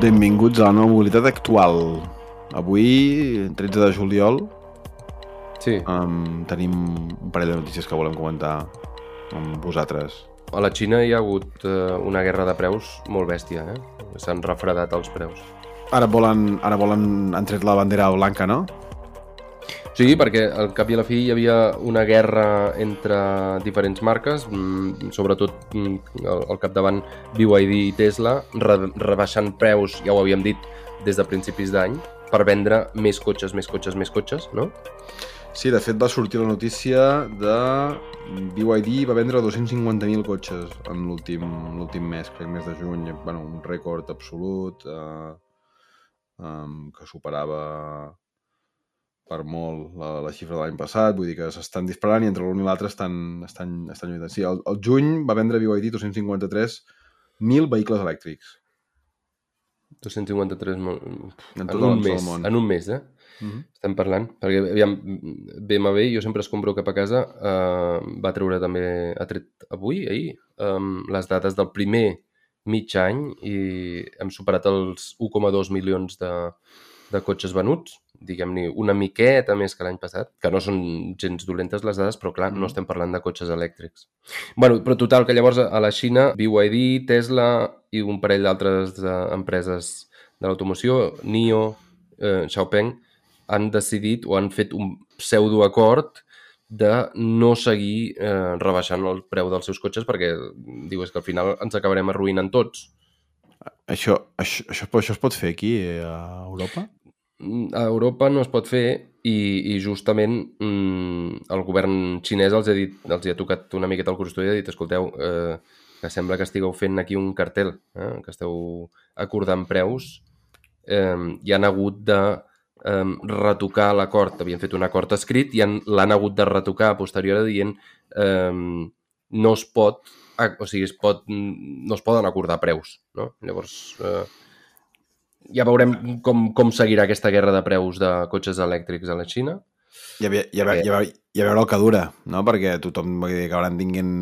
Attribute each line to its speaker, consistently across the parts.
Speaker 1: Benvinguts a la nova mobilitat actual. Avui, 13 de juliol,
Speaker 2: Sí,
Speaker 1: um, tenim un parell de notícies que volem comentar amb vosaltres.
Speaker 2: a la Xina hi ha hagut eh, una guerra de preus molt bèstia, eh? S'han refredat els preus.
Speaker 1: Ara volen, ara volen, han tret la bandera blanca, no?
Speaker 2: Sí, perquè al cap i a la fi hi havia una guerra entre diferents marques, mm, sobretot mm, al, capdavant BYD i Tesla, re, rebaixant preus, ja ho havíem dit, des de principis d'any, per vendre més cotxes, més cotxes, més cotxes, no?
Speaker 1: Sí, de fet va sortir la notícia de BYD va vendre 250.000 cotxes en l'últim mes, crec mes de juny, bueno, un rècord absolut eh, que superava per molt la, la xifra de l'any passat, vull dir que s'estan disparant i entre l'un i l'altre estan, estan, estan lluitant. Sí, el, el juny va vendre BYD 253.000 vehicles elèctrics.
Speaker 2: 253 molt...
Speaker 1: En
Speaker 2: en, un mes,
Speaker 1: món.
Speaker 2: en un mes, eh?
Speaker 1: Mm -hmm.
Speaker 2: Estem parlant, perquè aviam, BMW, jo sempre es compro cap a casa, eh, va treure també, ha tret avui, ahir, eh, les dades del primer mig any i hem superat els 1,2 milions de, de cotxes venuts, diguem-ne una miqueta més que l'any passat, que no són gens dolentes les dades, però clar, no
Speaker 1: Mhm.
Speaker 2: estem parlant de cotxes elèctrics. bueno, però total, que llavors a la Xina, BYD, Tesla i un parell d'altres eh, empreses de l'automoció, NIO, eh, Xiaopeng, han decidit o han fet un pseudoacord de no seguir eh, rebaixant el preu dels seus cotxes perquè diu és que al final ens acabarem arruïnant tots.
Speaker 1: Això, això, això, això es pot fer aquí, eh, a Europa?
Speaker 2: Mm, A Europa no es pot fer i, i justament mm, el govern xinès els ha, dit, els hi ha tocat una miqueta el costó i ha dit escolteu, eh, que sembla que estigueu fent aquí un cartel, eh, que esteu acordant preus eh, i han hagut de eh, retocar l'acord, havien fet un acord escrit i han- l'han hagut de retocar a posteriori dient eh, no es pot o sigui, es pot, no es poden acordar preus, no? Llavors, eh, ja veurem com, com seguirà aquesta guerra de preus de cotxes elèctrics a la Xina.
Speaker 1: I a, i, a, i, a, i a veure el que dura, no? Perquè tothom acabaran tinguent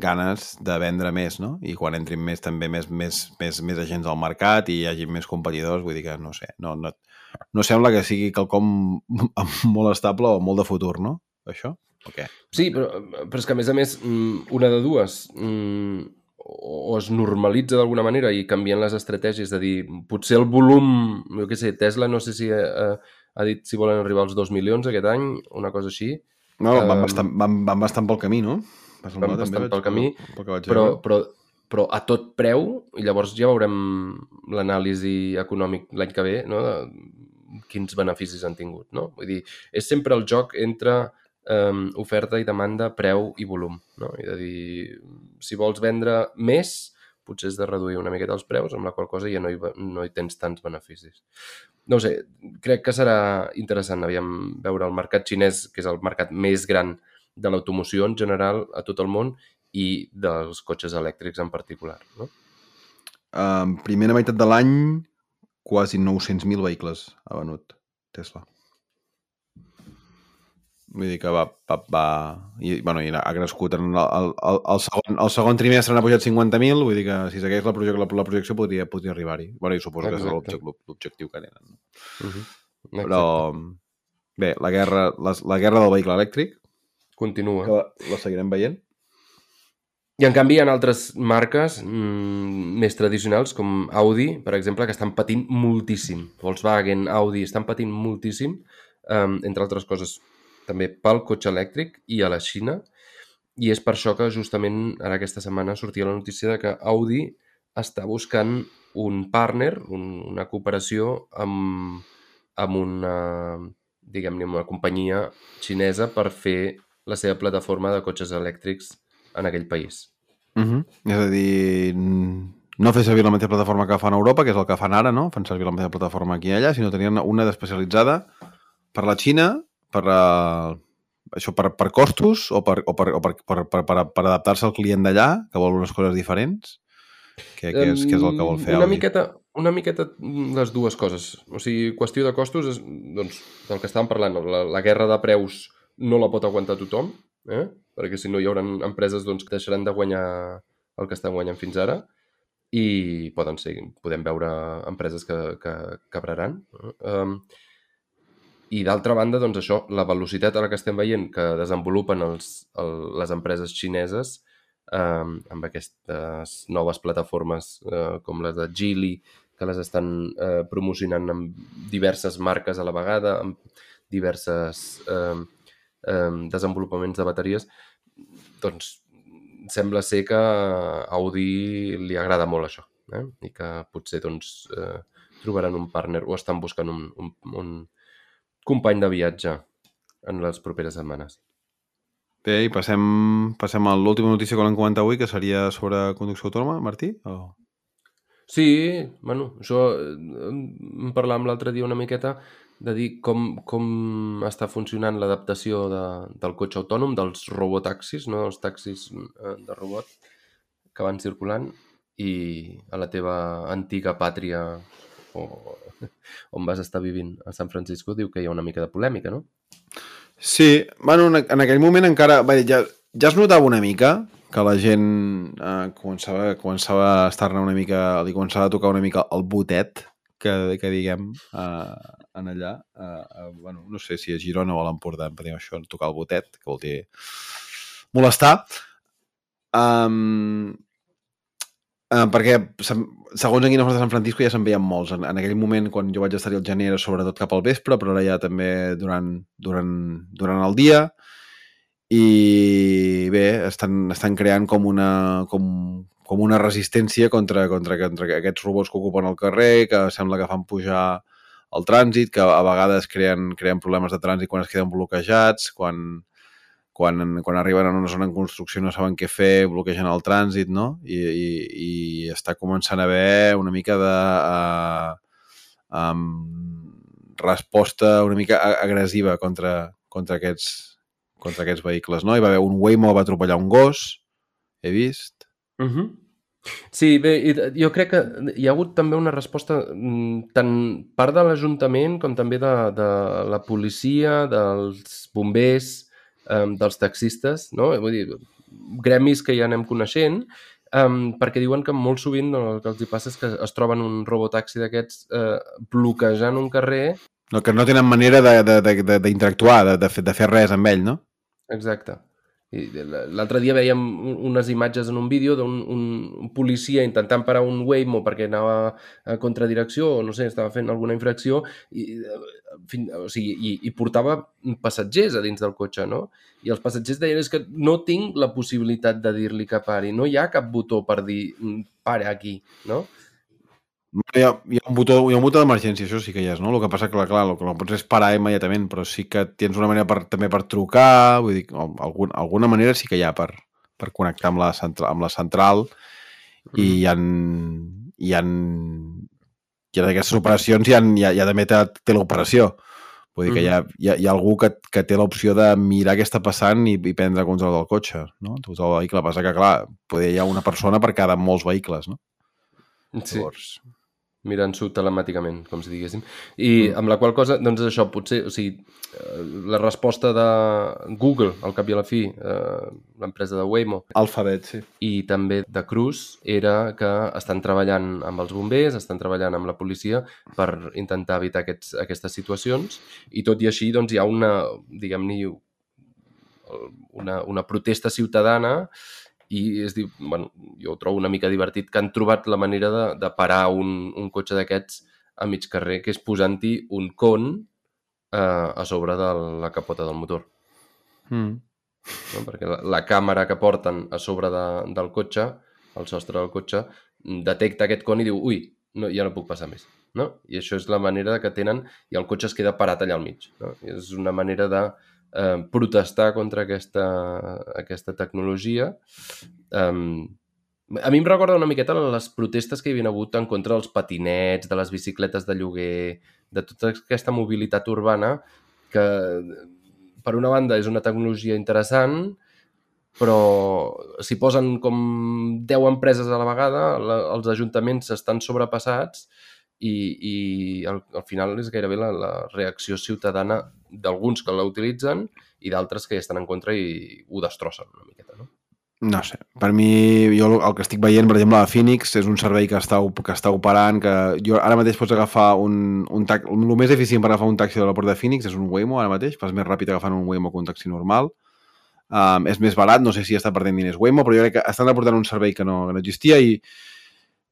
Speaker 1: ganes de vendre més, no? I quan entrin més també més, més, més, més agents al mercat i hi hagi més competidors, vull dir que no sé, no, no, no sembla que sigui quelcom molt estable o molt de futur, no? Això? O què?
Speaker 2: Sí, però, però és que a més a més, mm, una de dues, mm, o es normalitza d'alguna manera i canvien les estratègies de dir, potser el volum, jo què sé, Tesla no sé si ha, ha dit si volen arribar als 2 milions aquest any, una cosa així,
Speaker 1: No, van,
Speaker 2: Um,
Speaker 1: bastant, van, van bastant pel camí, no?
Speaker 2: Van
Speaker 1: també,
Speaker 2: bastant
Speaker 1: vaig-
Speaker 2: pel camí,
Speaker 1: pel vaig
Speaker 2: però, però, però a tot preu, i llavors ja veurem l'anàlisi econòmic l'any que ve, no? quins beneficis han tingut. No? Vull dir, és sempre el joc entre um, oferta i demanda, preu i volum. No? I de dir, si vols vendre més, potser has de reduir una miqueta els preus, amb la qual cosa ja no hi, no hi tens tants beneficis. No sé, crec que serà interessant aviam, veure el mercat xinès, que és el mercat més gran de l'automoció en general a tot el món i dels cotxes elèctrics en particular. No?
Speaker 1: Um, primera meitat de l'any, quasi 900.000 vehicles ha venut Tesla. Vull dir que va... va, va i, bueno, i ha crescut en el, el, el, segon, el segon trimestre n'ha pujat 50.000, vull dir que si segueix la, projec la, la projecció podria, podria arribar-hi. Bueno, i suposo que és
Speaker 2: Exacte.
Speaker 1: l'objec- l'objectiu que tenen. No?
Speaker 2: Uh -huh.
Speaker 1: Però, bé, la guerra, la, la guerra del vehicle elèctric,
Speaker 2: Continua.
Speaker 1: que la, la seguirem veient.
Speaker 2: I en canvi hi ha altres marques mm, més tradicionals com Audi, per exemple, que estan patint moltíssim. Volkswagen, Audi, estan patint moltíssim, um, entre altres coses, també pel cotxe elèctric i a la Xina. I és per això que justament ara aquesta setmana sortia la notícia de que Audi està buscant un partner, un, una cooperació amb, amb una, diguem-ne, una companyia xinesa per fer la seva plataforma de cotxes elèctrics en aquell país.
Speaker 1: Uh -huh. És a dir, no fer servir la mateixa plataforma que fan a Europa, que és el que fan ara, no? Fan servir la mateixa plataforma aquí i allà, sinó tenien una d'especialitzada per la Xina, per, uh, això per, per costos o per, o per, o per, per, per, per, per adaptar-se al client d'allà, que vol unes coses diferents, que, que, és, que és el que vol fer
Speaker 2: una
Speaker 1: Audi.
Speaker 2: miqueta, una miqueta les dues coses. O sigui, qüestió de costos, és, doncs, del que estàvem parlant, la, la guerra de preus no la pot aguantar tothom, eh? perquè si no hi haurà empreses doncs, que deixaran de guanyar el que estan guanyant fins ara i poden ser, podem veure empreses que, que quebraran. Um, I d'altra banda, doncs això, la velocitat a la que estem veient que desenvolupen els, el, les empreses xineses um, amb aquestes noves plataformes uh, com les de Geely, que les estan uh, promocionant amb diverses marques a la vegada, amb diverses um, um, desenvolupaments de bateries, doncs sembla ser que a Audi li agrada molt això eh? i que potser doncs, eh, trobaran un partner o estan buscant un, un, un company de viatge en les properes setmanes.
Speaker 1: Bé, i passem, passem a l'última notícia que volem comentar avui, que seria sobre conducció autònoma, Martí? O...
Speaker 2: Sí, bueno, això eh, en parlàvem l'altre dia una miqueta de dir com, com està funcionant l'adaptació de, del cotxe autònom, dels robotaxis, no? els taxis eh, de robot que van circulant i a la teva antiga pàtria o on vas estar vivint a San Francisco diu que hi ha una mica de polèmica, no?
Speaker 1: Sí, bueno, en aquell moment encara... Bé, ja, ja es notava una mica que la gent eh, començava, començava a estar-ne una mica... li començava a tocar una mica el botet que, que diguem, uh, en allà. Uh, uh, bueno, no sé si a Girona o a l'Empordà em diu això, tocar el botet, que vol dir molestar. Um, uh, perquè segons aquí a Sant Francisco ja se'n veien molts. En, en aquell moment, quan jo vaig estar al gener, era sobretot cap al vespre, però ara ja també durant, durant, durant el dia i bé, estan, estan creant com una, com, com una resistència contra, contra, contra aquests robots que ocupen el carrer, que sembla que fan pujar el trànsit, que a vegades creen, creen problemes de trànsit quan es queden bloquejats, quan, quan, quan arriben a una zona en construcció no saben què fer, bloquegen el trànsit, no? I, i, i està començant a haver una mica de... Uh, um, resposta una mica agressiva contra, contra, aquests, contra aquests vehicles, no? Hi va haver un Waymo va atropellar un gos, he vist,
Speaker 2: Uh -huh. Sí, bé, jo crec que hi ha hagut també una resposta mm, tant part de l'Ajuntament com també de, de la policia, dels bombers, eh, dels taxistes, no? Vull dir, gremis que ja anem coneixent, um, perquè diuen que molt sovint no, el que els hi passa és que es troben un robotaxi d'aquests eh, bloquejant un carrer...
Speaker 1: No, que no tenen manera d'interactuar, de, de, de, de, de fer res amb ell, no?
Speaker 2: Exacte. L'altre dia veiem unes imatges en un vídeo d'un un policia intentant parar un Waymo perquè anava a contradirecció o no sé, estava fent alguna infracció i, fin, o sigui, i, i portava passatgers a dins del cotxe, no? I els passatgers deien és que no tinc la possibilitat de dir-li que pari, no hi ha cap botó per dir para aquí, no?
Speaker 1: Hi ha, hi ha un botó, hi ha un botó d'emergència, això sí que hi és, no? El que passa que, clar, el que no pots és parar immediatament, però sí que tens una manera per, també per trucar, vull dir, algun, alguna manera sí que hi ha per, per connectar amb la, central, amb la central i hi ha, hi ha, hi ha d'aquestes operacions hi ha, hi ha, hi ha també teleoperació. Vull dir que hi ha, hi ha, hi ha algú que, que té l'opció de mirar què està passant i, i prendre control del cotxe, no? Tot el vehicle. Passa que, clar, poder hi ha una persona per cada molts vehicles, no?
Speaker 2: Sí. Llavors, mirant-s'ho telemàticament, com si diguéssim. I mm. amb la qual cosa, doncs això, potser, o sigui, eh, la resposta de Google, al cap i a la fi, eh, l'empresa de Waymo...
Speaker 1: Alphabet, sí.
Speaker 2: I també de Cruz, era que estan treballant amb els bombers, estan treballant amb la policia per intentar evitar aquests, aquestes situacions i tot i així, doncs, hi ha una, diguem-ne, una, una protesta ciutadana i es diu, bueno, jo ho trobo una mica divertit que han trobat la manera de, de parar un, un cotxe d'aquests a mig carrer, que és posant-hi un con eh, a sobre de la capota del motor. Mm. No? Perquè la, la càmera que porten a sobre de, del cotxe, el sostre del cotxe, detecta aquest con i diu, ui, no, ja no puc passar més. No? I això és la manera que tenen i el cotxe es queda parat allà al mig. No? I és una manera de eh, protestar contra aquesta, aquesta tecnologia. Um, a mi em recorda una miqueta les protestes que hi havia hagut en contra dels patinets, de les bicicletes de lloguer, de tota aquesta mobilitat urbana que, per una banda, és una tecnologia interessant, però s'hi posen com 10 empreses a la vegada, la, els ajuntaments estan sobrepassats i, i al, al final és gairebé la, la reacció ciutadana d'alguns que la utilitzen i d'altres que hi estan en contra i ho destrossen una miqueta, no?
Speaker 1: No sé, per mi, jo el que estic veient, per exemple, a Phoenix, és un servei que està, que està operant, que jo ara mateix pots agafar un, un taxi, el més eficient per agafar un taxi de l'aeroport de Phoenix és un Waymo, ara mateix, fas més ràpid agafant un Waymo que un taxi normal. Um, és més barat, no sé si està perdent diners Waymo, però jo crec que estan aportant un servei que no, que no existia i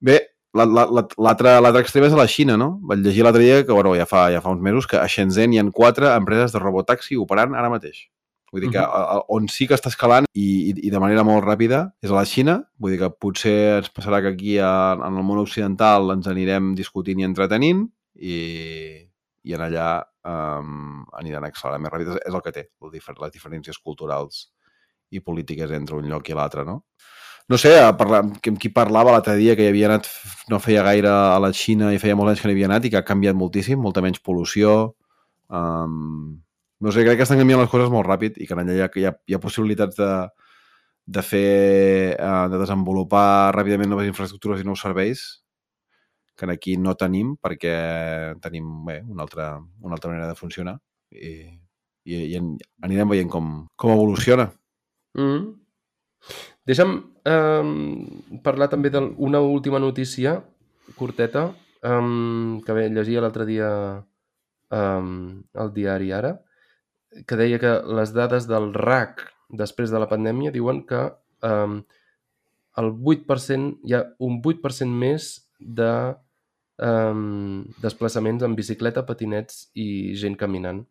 Speaker 1: bé, l'altre extrem és a la Xina, no? Vaig llegir l'altre dia que, bueno, ja fa, ja fa uns mesos que a Shenzhen hi ha quatre empreses de robotaxi operant ara mateix. Vull dir que uh -huh. on sí que està escalant i, i, i de manera molt ràpida és a la Xina. Vull dir que potser ens passarà que aquí a, en el món occidental ens anirem discutint i entretenint i, i en allà um, aniran accelerant més ràpid. És el que té, les diferències culturals i polítiques entre un lloc i l'altre, no? No sé, parlar, amb qui parlava l'altre dia que hi havia anat no feia gaire a la Xina i feia molts anys que n'hi havia anat i que ha canviat moltíssim, molta menys pol·lució, um, no sé, crec que estan canviant les coses molt ràpid i que allà hi ha, hi ha, hi ha possibilitats de, de fer, eh, de desenvolupar ràpidament noves infraestructures i nous serveis que aquí no tenim perquè tenim bé, una, altra, una altra manera de funcionar i, i, i anirem veient com, com evoluciona.
Speaker 2: Mm -hmm. Deixa'm eh, parlar també d'una última notícia curteta eh, que bé, llegia l'altre dia eh, al diari Ara, que deia que les dades del RAC després de la pandèmia diuen que um, el 8%, hi ha un 8% més de um, desplaçaments en bicicleta, patinets i gent caminant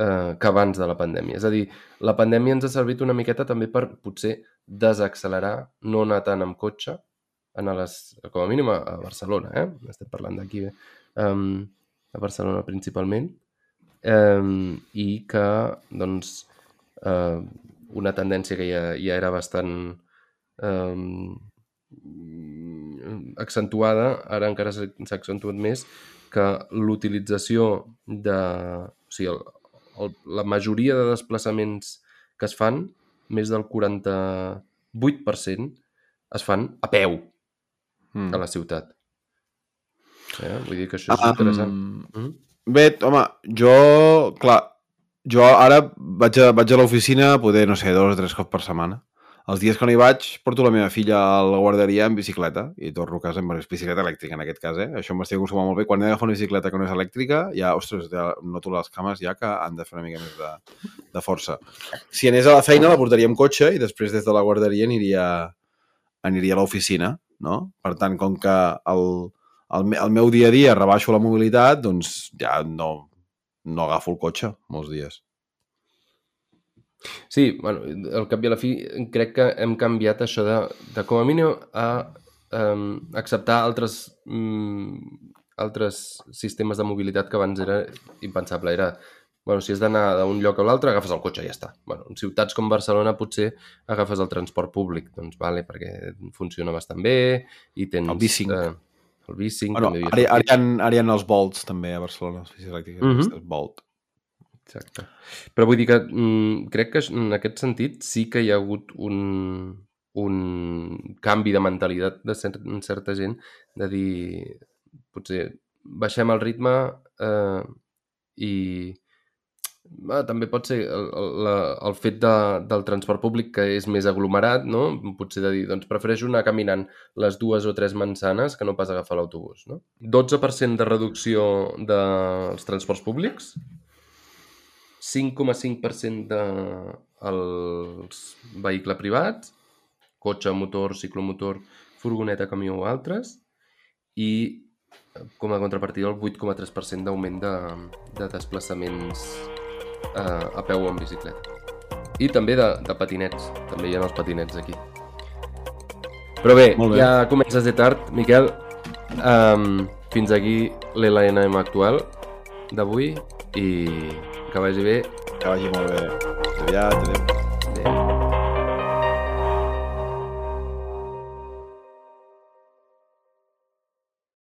Speaker 2: uh, que abans de la pandèmia. És a dir, la pandèmia ens ha servit una miqueta també per potser desaccelerar, no anar tant amb cotxe, a les, com a mínim a, Barcelona, eh? estem parlant d'aquí, um, a Barcelona principalment, eh, i que doncs, eh, una tendència que ja, ja era bastant eh, accentuada, ara encara s'ha accentuat més, que l'utilització de... O sigui, el, el, la majoria de desplaçaments que es fan, més del 48%, es fan a peu mm. a la ciutat. Eh? Vull dir que això és interessant. Um, mm -hmm.
Speaker 1: Bé, home, jo, clar, jo ara vaig a, vaig a l'oficina poder, no sé, dos o tres cops per setmana. Els dies que no hi vaig, porto la meva filla a la guarderia en bicicleta i torno a casa amb bicicleta elèctrica, en aquest cas, eh? Això m'estic acostumant molt bé. Quan he d'agafar una bicicleta que no és elèctrica, ja, ostres, ja noto les cames ja que han de fer una mica més de, de força. Si anés a la feina, la portaria amb cotxe i després des de la guarderia aniria, aniria a l'oficina, no? Per tant, com que el, el, el meu dia a dia rebaixo la mobilitat, doncs ja no, no agafo el cotxe molts dies.
Speaker 2: Sí, bueno, al cap i a la fi crec que hem canviat això de, de com a mínim a um, acceptar altres, um, altres sistemes de mobilitat que abans era impensable. Era, bueno, si has d'anar d'un lloc a l'altre, agafes el cotxe i ja està. Bueno, en ciutats com Barcelona potser agafes el transport públic, doncs vale, perquè funciona bastant bé i tens...
Speaker 1: El bicing. Eh,
Speaker 2: el bicing
Speaker 1: bueno. Ara, ara, hi ha, ara hi ha els volts també a Barcelona, les bicis elèctriques, mm -hmm. Volt.
Speaker 2: Exacte. Però vull dir que mm, crec que en aquest sentit sí que hi ha hagut un, un canvi de mentalitat de cert, certa gent de dir, potser baixem el ritme eh, i, Ah, també pot ser el, el, el fet de, del transport públic que és més aglomerat, no? Potser de dir, doncs prefereixo anar caminant les dues o tres mansanes que no pas agafar l'autobús, no? 12% de reducció dels transports públics, 5,5% dels vehicles privats, cotxe, motor, ciclomotor, furgoneta, camió o altres, i com a contrapartida el 8,3% d'augment de, de desplaçaments eh, a peu o en bicicleta. I també de, de patinets, també hi ha els patinets aquí. Però bé, bé. ja comences de tard, Miquel. Um, fins aquí l'LNM actual d'avui i que vagi bé.
Speaker 1: Que vagi molt bé. Aviat, adéu.